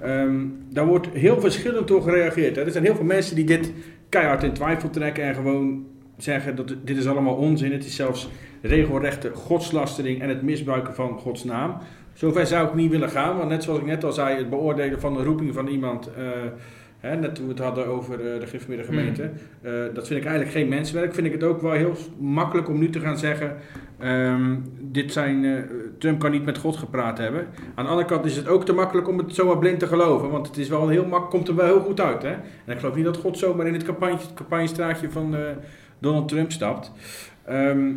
Ehm, daar wordt heel verschillend door gereageerd. Hè. Er zijn heel veel mensen die dit keihard in twijfel trekken en gewoon zeggen dat dit is allemaal onzin. Het is zelfs regelrechte godslastering en het misbruiken van Gods naam. Zover zou ik niet willen gaan, want net zoals ik net al zei, het beoordelen van de roeping van iemand, eh, Hè, net toen we het hadden over eh, de gereformeerde Hmm. gemeente. Eh, dat vind ik eigenlijk geen mensenwerk. Vind ik het ook wel heel makkelijk om nu te gaan zeggen... ehm, dit zijn, Trump kan niet met God gepraat hebben. Aan de andere kant is het ook te makkelijk om het zomaar blind te geloven. Want het is wel heel mak komt er wel heel goed uit. Hè? En ik geloof niet dat God zomaar in het campagne, campagnestraatje van Donald Trump stapt. Ehm,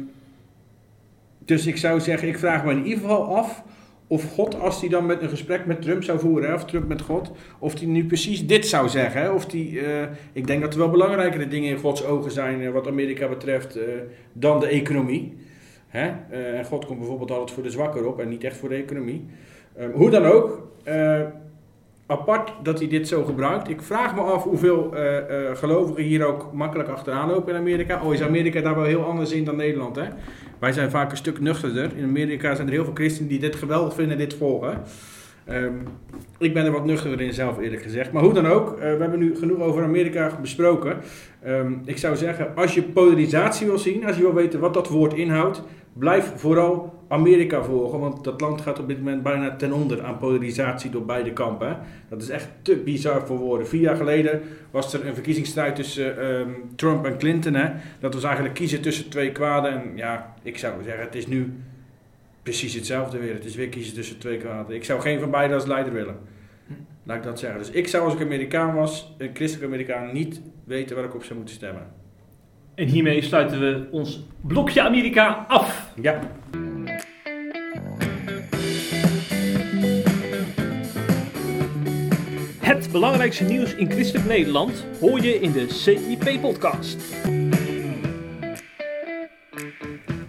dus ik zou zeggen, ik vraag me in ieder geval af of God, als hij dan met een gesprek met Trump zou voeren, of Trump met God, of hij nu precies dit zou zeggen. Of die, eh, ik denk dat er wel belangrijkere dingen in Gods ogen zijn eh, wat Amerika betreft eh, dan de economie. Hè? En God komt bijvoorbeeld altijd voor de zwakker op en niet echt voor de economie. Ehm, hoe dan ook, apart dat hij dit zo gebruikt. Ik vraag me af hoeveel gelovigen hier ook makkelijk achteraan lopen in Amerika. Oh, is Amerika daar wel heel anders in dan Nederland, hè? Wij zijn vaak een stuk nuchterder. In Amerika zijn er heel veel christenen die dit geweldig vinden en dit volgen. Ehm, ik ben er wat nuchterder in zelf eerlijk gezegd. Maar hoe dan ook, eh, we hebben nu genoeg over Amerika besproken. Ehm, ik zou zeggen, als je polarisatie wil zien, als je wil weten wat dat woord inhoudt, blijf vooral Amerika volgen. Want dat land gaat op dit moment bijna ten onder aan polarisatie door beide kampen. hè. Dat is echt te bizar voor woorden. Vier jaar geleden was er een verkiezingsstrijd tussen ehm, Trump en Clinton. Hè. Dat was eigenlijk kiezen tussen twee kwaden. En ja, ik zou zeggen, het is nu precies hetzelfde weer. Het is weer kiezen tussen twee kwaden. Ik zou geen van beiden als leider willen. Laat ik dat zeggen. Dus ik zou als ik Amerikaan was, een christelijk Amerikaan, niet weten waar ik op zou moeten stemmen. En hiermee sluiten we ons blokje Amerika af. Ja. Belangrijkste nieuws in christelijk Nederland hoor je in de CIP-podcast.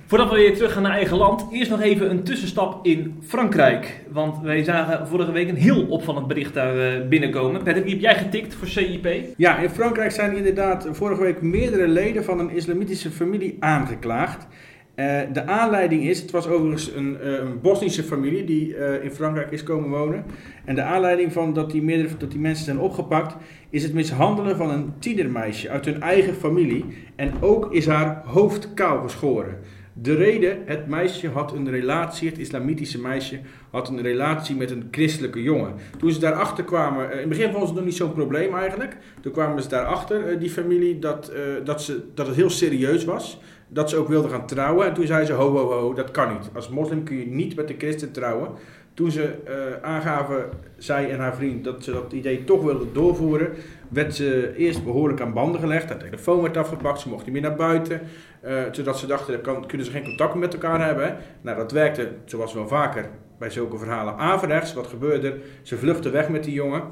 Voordat we weer terug gaan naar eigen land, eerst nog even een tussenstap in Frankrijk. Want wij zagen vorige week een heel opvallend bericht daar eh, binnenkomen. Patrick, heb jij getikt voor CIP? Ja, in Frankrijk zijn inderdaad vorige week meerdere leden van een islamitische familie aangeklaagd. Eh, de aanleiding is, het was overigens een, eh, een Bosnische familie die eh, in Frankrijk is komen wonen. En de aanleiding van dat die, dat die mensen zijn opgepakt, is het mishandelen van een tienermeisje uit hun eigen familie. En ook is haar hoofd kaal geschoren. De reden, het meisje had een relatie, het islamitische meisje had een relatie met een christelijke jongen. Toen ze daarachter kwamen, in het begin ze het nog niet zo'n probleem eigenlijk. Toen kwamen ze daarachter, die familie, dat, dat, ze, dat het heel serieus was. Dat ze ook wilden gaan trouwen. En toen zei ze, ho, ho, ho, dat kan niet. Als moslim kun je niet met een christen trouwen. Toen ze eh, aangaven, zij en haar vriend, dat ze dat idee toch wilden doorvoeren, werd ze eerst behoorlijk aan banden gelegd. Haar telefoon werd afgepakt, ze mocht niet meer naar buiten. eh, zodat ze dachten, dan kan, kunnen ze geen contact meer met elkaar hebben. Nou, dat werkte, zoals wel vaker bij zulke verhalen, averechts. Wat gebeurde er? Ze vluchtten weg met die jongen.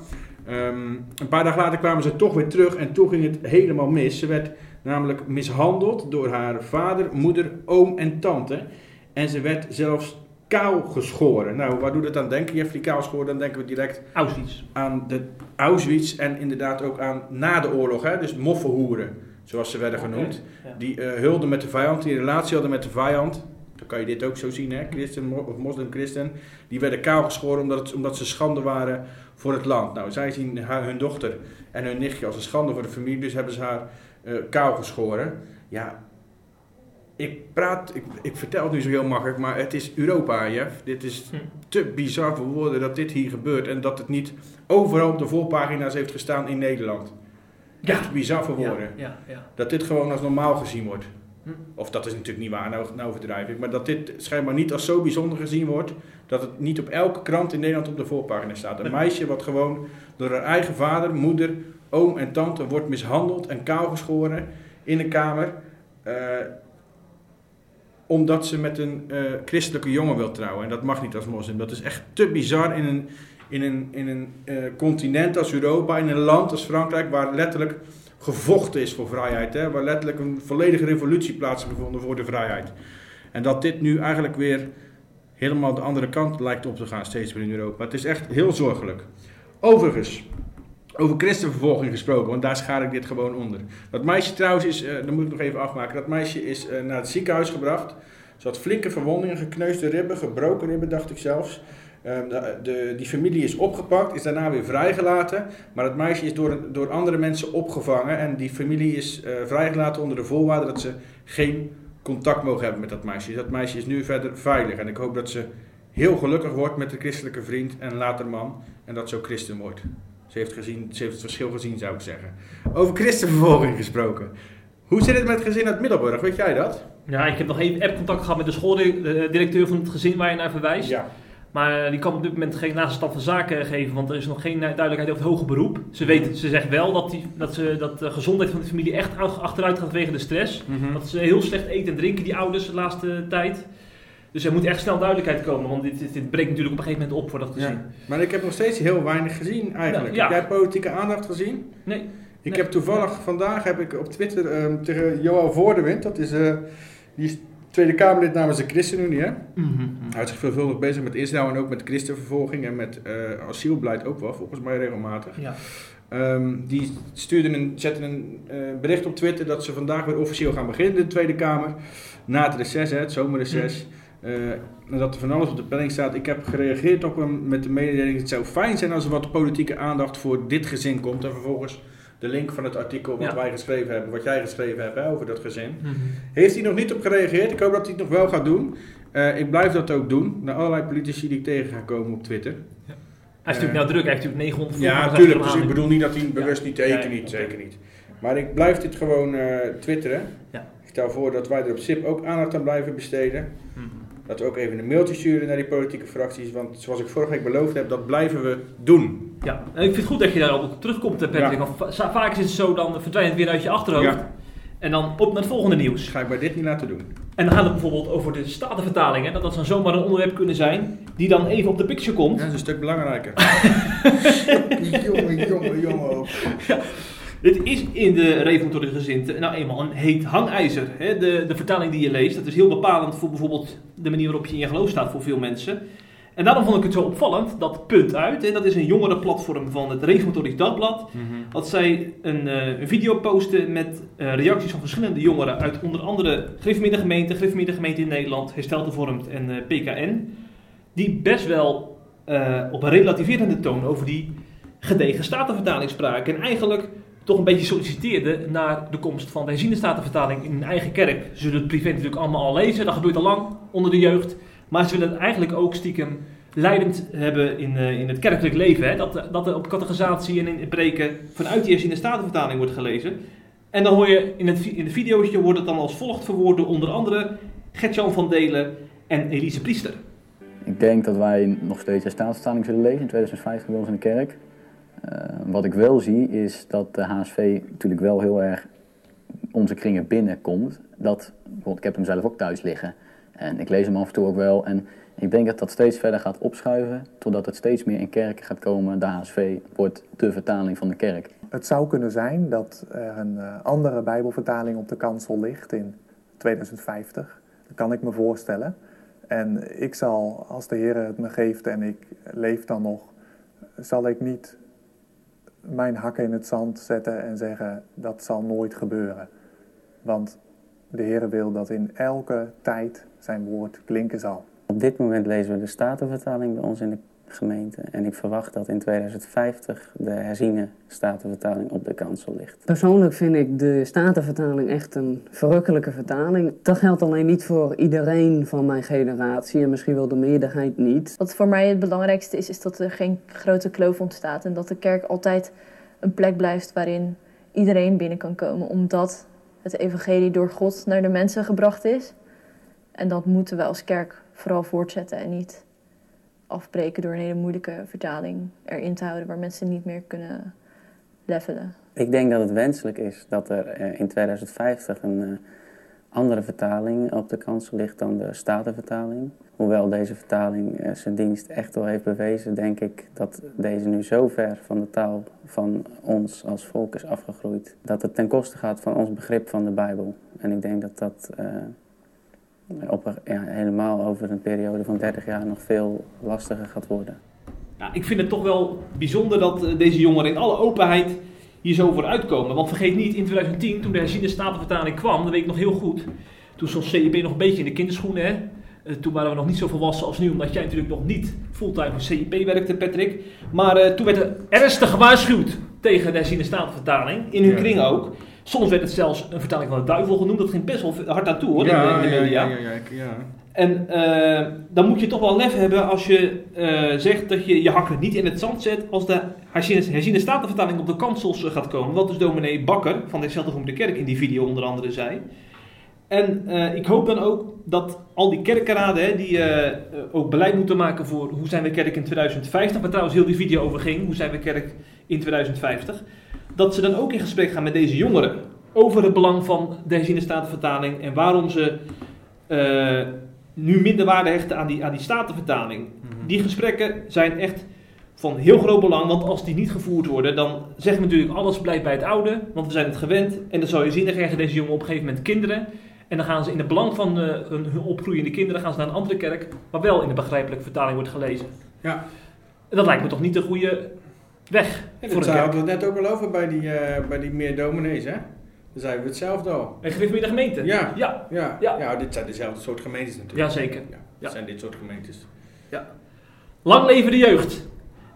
Ehm, een paar dagen later kwamen ze toch weer terug en toen ging het helemaal mis. Ze werd namelijk mishandeld door haar vader, moeder, oom en tante. En ze werd zelfs kaal geschoren. Nou, waar doet het aan denken? Jeffrey kaal geschoren, dan denken we direct Auschwitz. aan de Auschwitz en inderdaad ook aan na de oorlog. Hè? Dus moffenhoeren, zoals ze werden genoemd. ja. Die eh hulden met de vijand, die een relatie hadden met de vijand. Dan kan je dit ook zo zien, hè? Christen of moslim-christen. Die werden kaal geschoren omdat, het, omdat ze schande waren voor het land. Nou, zij zien haar, hun dochter en hun nichtje als een schande voor de familie. Dus hebben ze haar eh kaal geschoren. Ja, ik praat, ik, ik vertel het nu zo heel makkelijk, maar het is Europa, Jeff. Dit is Hm. te bizar voor woorden dat dit hier gebeurt. En dat het niet overal op de voorpagina's heeft gestaan in Nederland. Ja. Echt bizar voor woorden. Ja, ja. Dat dit gewoon als normaal gezien wordt. Hm. Of dat is natuurlijk niet waar, nou, nou overdrijf ik. Maar dat dit schijnbaar niet als zo bijzonder gezien wordt. Dat het niet op elke krant in Nederland op de voorpagina staat. Een meisje wat gewoon door haar eigen vader, moeder, oom en tante wordt mishandeld en kaalgeschoren in een kamer. eh, omdat ze met een eh, christelijke jongen wil trouwen. En dat mag niet als moslim. Dat is echt te bizar in een, in een, in een eh, continent als Europa, in een land als Frankrijk, waar letterlijk gevochten is voor vrijheid. Hè? Waar letterlijk een volledige revolutie plaatsgevonden voor de vrijheid. En dat dit nu eigenlijk weer helemaal de andere kant lijkt op te gaan, steeds weer in Europa. Het is echt heel zorgelijk. Overigens, over christenvervolging gesproken, want daar schaar ik dit gewoon onder. Dat meisje trouwens is, dat moet ik nog even afmaken, dat meisje is eh, naar het ziekenhuis gebracht. Ze had flinke verwondingen, gekneusde ribben, gebroken ribben dacht ik zelfs. Ehm, de, die familie is opgepakt, is daarna weer vrijgelaten. Maar het meisje is door, door andere mensen opgevangen. En die familie is eh, vrijgelaten onder de voorwaarde dat ze geen contact mogen hebben met dat meisje. Dat meisje is nu verder veilig. En ik hoop dat ze heel gelukkig wordt met de christelijke vriend en later man. En dat ze ook christen wordt. Ze heeft, gezien, ze heeft het verschil gezien, zou ik zeggen. Over christenvervolging gesproken. Hoe zit het met het gezin uit Middelburg? Weet jij dat? Ja, ik heb nog even app-contact gehad met de schooldirecteur van het gezin waar je naar verwijst. Ja. Maar eh, die kan op dit moment geen laatste stand van zaken geven, want er is nog geen eh, duidelijkheid over het hoge beroep. Ze, weet, ze zegt wel dat, die, dat, ze, dat de gezondheid van de familie echt ach- achteruit gaat vanwege de stress. Mhm. Dat ze heel slecht eten en drinken, die ouders, de laatste tijd. Dus er moet echt snel duidelijkheid komen, want dit, dit, dit breekt natuurlijk op een gegeven moment op voor dat gezin. Ja. Maar ik heb nog steeds heel weinig gezien eigenlijk. Ja. Heb jij politieke aandacht gezien? Nee. Ik Nee. heb toevallig vandaag heb ik op Twitter ehm, tegen Johan Voordewind, dat is, eh, die is Tweede Kamerlid namens de ChristenUnie. Hè? Mhm. Hij houdt zich veelvuldig bezig met Israël en ook met christenvervolging en met eh, asielbeleid ook wel, volgens mij regelmatig. Ja. Ehm, die stuurde een, zette een eh, bericht op Twitter dat ze vandaag weer officieel gaan beginnen in de Tweede Kamer. Na het reces, hè, het zomerreces. Eh, en dat er van alles op de planning staat. Ik heb gereageerd op hem met de mededeling: het zou fijn zijn als er wat politieke aandacht voor dit gezin komt. En vervolgens de link van het artikel wat Ja. wij geschreven hebben, wat jij geschreven hebt hè, over dat gezin. Mhm. Heeft hij nog niet op gereageerd? Ik hoop dat hij het nog wel gaat doen. Eh, ik blijf dat ook doen. Naar allerlei politici die ik tegen ga komen op Twitter. Hij is natuurlijk nou druk, hij heeft natuurlijk 900 Ja, natuurlijk. Dus ik bedoel niet dat hij bewust niet, Ja, ja, niet, zeker niet. Maar ik blijf dit gewoon eh, twitteren. Ja. Ik stel voor dat wij er op SIP ook aandacht aan blijven besteden. Mhm. Dat we ook even een mailtje sturen naar die politieke fracties. Want zoals ik vorige week beloofd heb, dat blijven we doen. Ja, en ik vind het goed dat je daarop ook terugkomt, eh, Patrick. Ja. Want vaak is het zo, dan verdwijnt het weer uit je achterhoofd. Ja. En dan op naar het volgende nieuws. Dat ga ik bij dit niet laten doen. En dan gaat het bijvoorbeeld over de statenvertalingen. Dat dat zou zomaar een onderwerp kunnen zijn die dan even op de picture komt. Ja, dat is een stuk belangrijker. jongen, jongen, jongen ook. Dit is in de reformatorische gezinte nou eenmaal een heet hangijzer. Hè? De, de vertaling die je leest, dat is heel bepalend voor bijvoorbeeld de manier waarop je in je geloof staat voor veel mensen. En daarom vond ik het zo opvallend dat Punt Uit, en dat is een jongerenplatform van het Reformatorisch Dagblad, dat zij een, eh, een video posten met eh, reacties van verschillende jongeren uit onder andere Gereformeerde Gemeente, Gemeente in Nederland, Hervormd en eh, PKN, die best wel op een relativerende toon over die gedegen statenvertaling spraken. En eigenlijk toch een beetje solliciteerden naar de komst van de herziende statenvertaling in hun eigen kerk. Ze zullen het privé natuurlijk allemaal al lezen, dat gebeurt al lang onder de jeugd. Maar ze willen het eigenlijk ook stiekem leidend hebben in, eh, in het kerkelijk leven. Hè? Dat, dat er op categorisatie en in preken vanuit die herziende statenvertaling wordt gelezen. En dan hoor je in het, in het videootje wordt het dan als volgt verwoord door onder andere Gertjan van Delen en Elise Priester. Ik denk dat wij nog steeds de staatsvertaling zullen lezen in 2050 bij ons in de kerk. Eh, wat ik wel zie is dat de HSV natuurlijk wel heel erg onze kringen binnenkomt. Dat, ik heb hem zelf ook thuis liggen en ik lees hem af en toe ook wel. En ik denk dat dat steeds verder gaat opschuiven totdat het steeds meer in kerken gaat komen. De HSV wordt de vertaling van de kerk. Het zou kunnen zijn dat er een eh, andere Bijbelvertaling op de kansel ligt in 2050. Dat kan ik me voorstellen. En ik zal, als de Heer het me geeft en ik leef dan nog, zal ik niet mijn hakken in het zand zetten en zeggen dat zal nooit gebeuren. Want de Heer wil dat in elke tijd zijn woord klinken zal. Op dit moment lezen we de Statenvertaling bij ons in de gemeente. En ik verwacht dat in 2050 de herziene Statenvertaling op de kansel ligt. Persoonlijk vind ik de Statenvertaling echt een verrukkelijke vertaling. Dat geldt alleen niet voor iedereen van mijn generatie en misschien wel de meerderheid niet. Wat voor mij het belangrijkste is, is dat er geen grote kloof ontstaat. En dat de kerk altijd een plek blijft waarin iedereen binnen kan komen. Omdat het evangelie door God naar de mensen gebracht is. En dat moeten we als kerk vooral voortzetten en niet afbreken door een hele moeilijke vertaling erin te houden waar mensen niet meer kunnen levelen. Ik denk dat het wenselijk is dat er eh, in 2050 een eh, andere vertaling op de kansel ligt dan de Statenvertaling. Hoewel deze vertaling eh, zijn dienst echt wel heeft bewezen, denk ik dat deze nu zo ver van de taal van ons als volk is afgegroeid. Dat het ten koste gaat van ons begrip van de Bijbel. En ik denk dat dat op, ja, helemaal over een periode van 30 jaar nog veel lastiger gaat worden. Ja, ik vind het toch wel bijzonder dat eh, deze jongeren in alle openheid hier zo voor uitkomen. Want vergeet niet, in 2010, toen de herziende statenvertaling kwam, dat weet ik nog heel goed. Toen stond CIP nog een beetje in de kinderschoenen. Hè? Eh, toen waren we nog niet zo volwassen als nu, omdat jij natuurlijk nog niet fulltime voor CIP werkte, Patrick. Maar eh, toen werd er ernstig gewaarschuwd tegen de herziende statenvertaling, in hun Ja. kring ook. Soms werd het zelfs een vertaling van de duivel genoemd. Dat ging best wel hard aan toe hoor, ja, in, de, in de ja, media. ja, ja, ja, ja. En eh, dan moet je toch wel lef hebben als je eh, zegt dat je je hakken niet in het zand zet als de herziene, statenvertaling op de kansels eh, gaat komen. Wat dus dominee Bakker van de de Kerk in die video onder andere zei. En ik hoop dan ook dat al die kerkenraden hè, die ook beleid moeten maken voor hoe zijn we kerk in 2050, waar trouwens heel die video over ging, hoe zijn we kerk in 2050, dat ze dan ook in gesprek gaan met deze jongeren over het belang van de herziene statenvertaling en waarom ze eh, nu minder waarde hechten aan die, aan die statenvertaling. Die gesprekken zijn echt van heel groot belang, want als die niet gevoerd worden, dan zeggen we natuurlijk alles blijft bij het oude, want we zijn het gewend. En dan zou je zien, dan krijgen deze jongen op een gegeven moment kinderen. En dan gaan ze in het belang van eh, hun, hun opgroeiende kinderen gaan ze naar een andere kerk, waar wel in de begrijpelijke vertaling wordt gelezen. Ja. En dat lijkt me toch niet de goede weg voor dat hadden we het net ook al over bij die, eh, bij die meer dominees, hè? Dan zeiden we hetzelfde al. En gereformeerde gemeente? Ja. Ja. Ja. Ja. ja. dit zijn dezelfde soort gemeentes natuurlijk. Jazeker. Ja, Ja. zijn dit soort gemeentes. Lang leven de jeugd.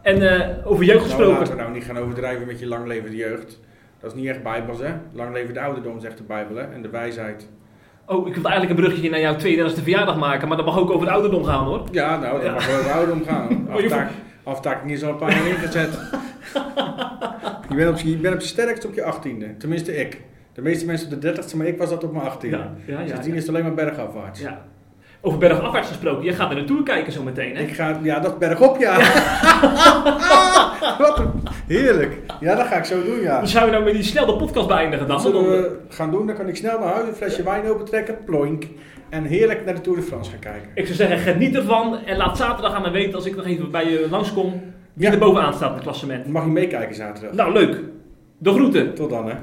En eh, over jeugd Nou, gesproken. laten we nou niet gaan overdrijven met je lang leven de jeugd. Dat is niet echt bijbels, hè? Lang leven de ouderdom, zegt de Bijbel, hè? En de wijsheid. Oh, ik wilde eigenlijk een bruggetje naar jouw 32e verjaardag maken, maar dat mag ook over de ouderdom gaan hoor. Ja, nou, dat Ja. mag over de ouderdom gaan. Aftaak, aftaking is al een paar jaar ingezet. je, bent op, je bent op je sterkst op je achttiende. Tenminste, ik. De meeste mensen op de dertigste, maar ik was dat op mijn achttiende. Ja, ja, ja, Sindsdien ja. is het alleen maar bergafwaarts. Ja. Over bergafwaarts gesproken, jij gaat er naartoe kijken zo meteen hè? Ik ga, ja, dat bergop, ja. Wat een, heerlijk. Ja, dat ga ik zo doen, ja. Dus zouden we nou met die snel de podcast beëindigen dan? Dat zullen we gaan doen, dan kan ik snel naar huis, een flesje wijn opentrekken, ploink. En heerlijk naar de Tour de France gaan kijken. Ik zou zeggen, geniet ervan en laat zaterdag aan me weten als ik nog even bij je langskom wie Ja. er bovenaan staat in het klassement. Mag je meekijken zaterdag. Nou, leuk. De groeten. Tot dan, hè.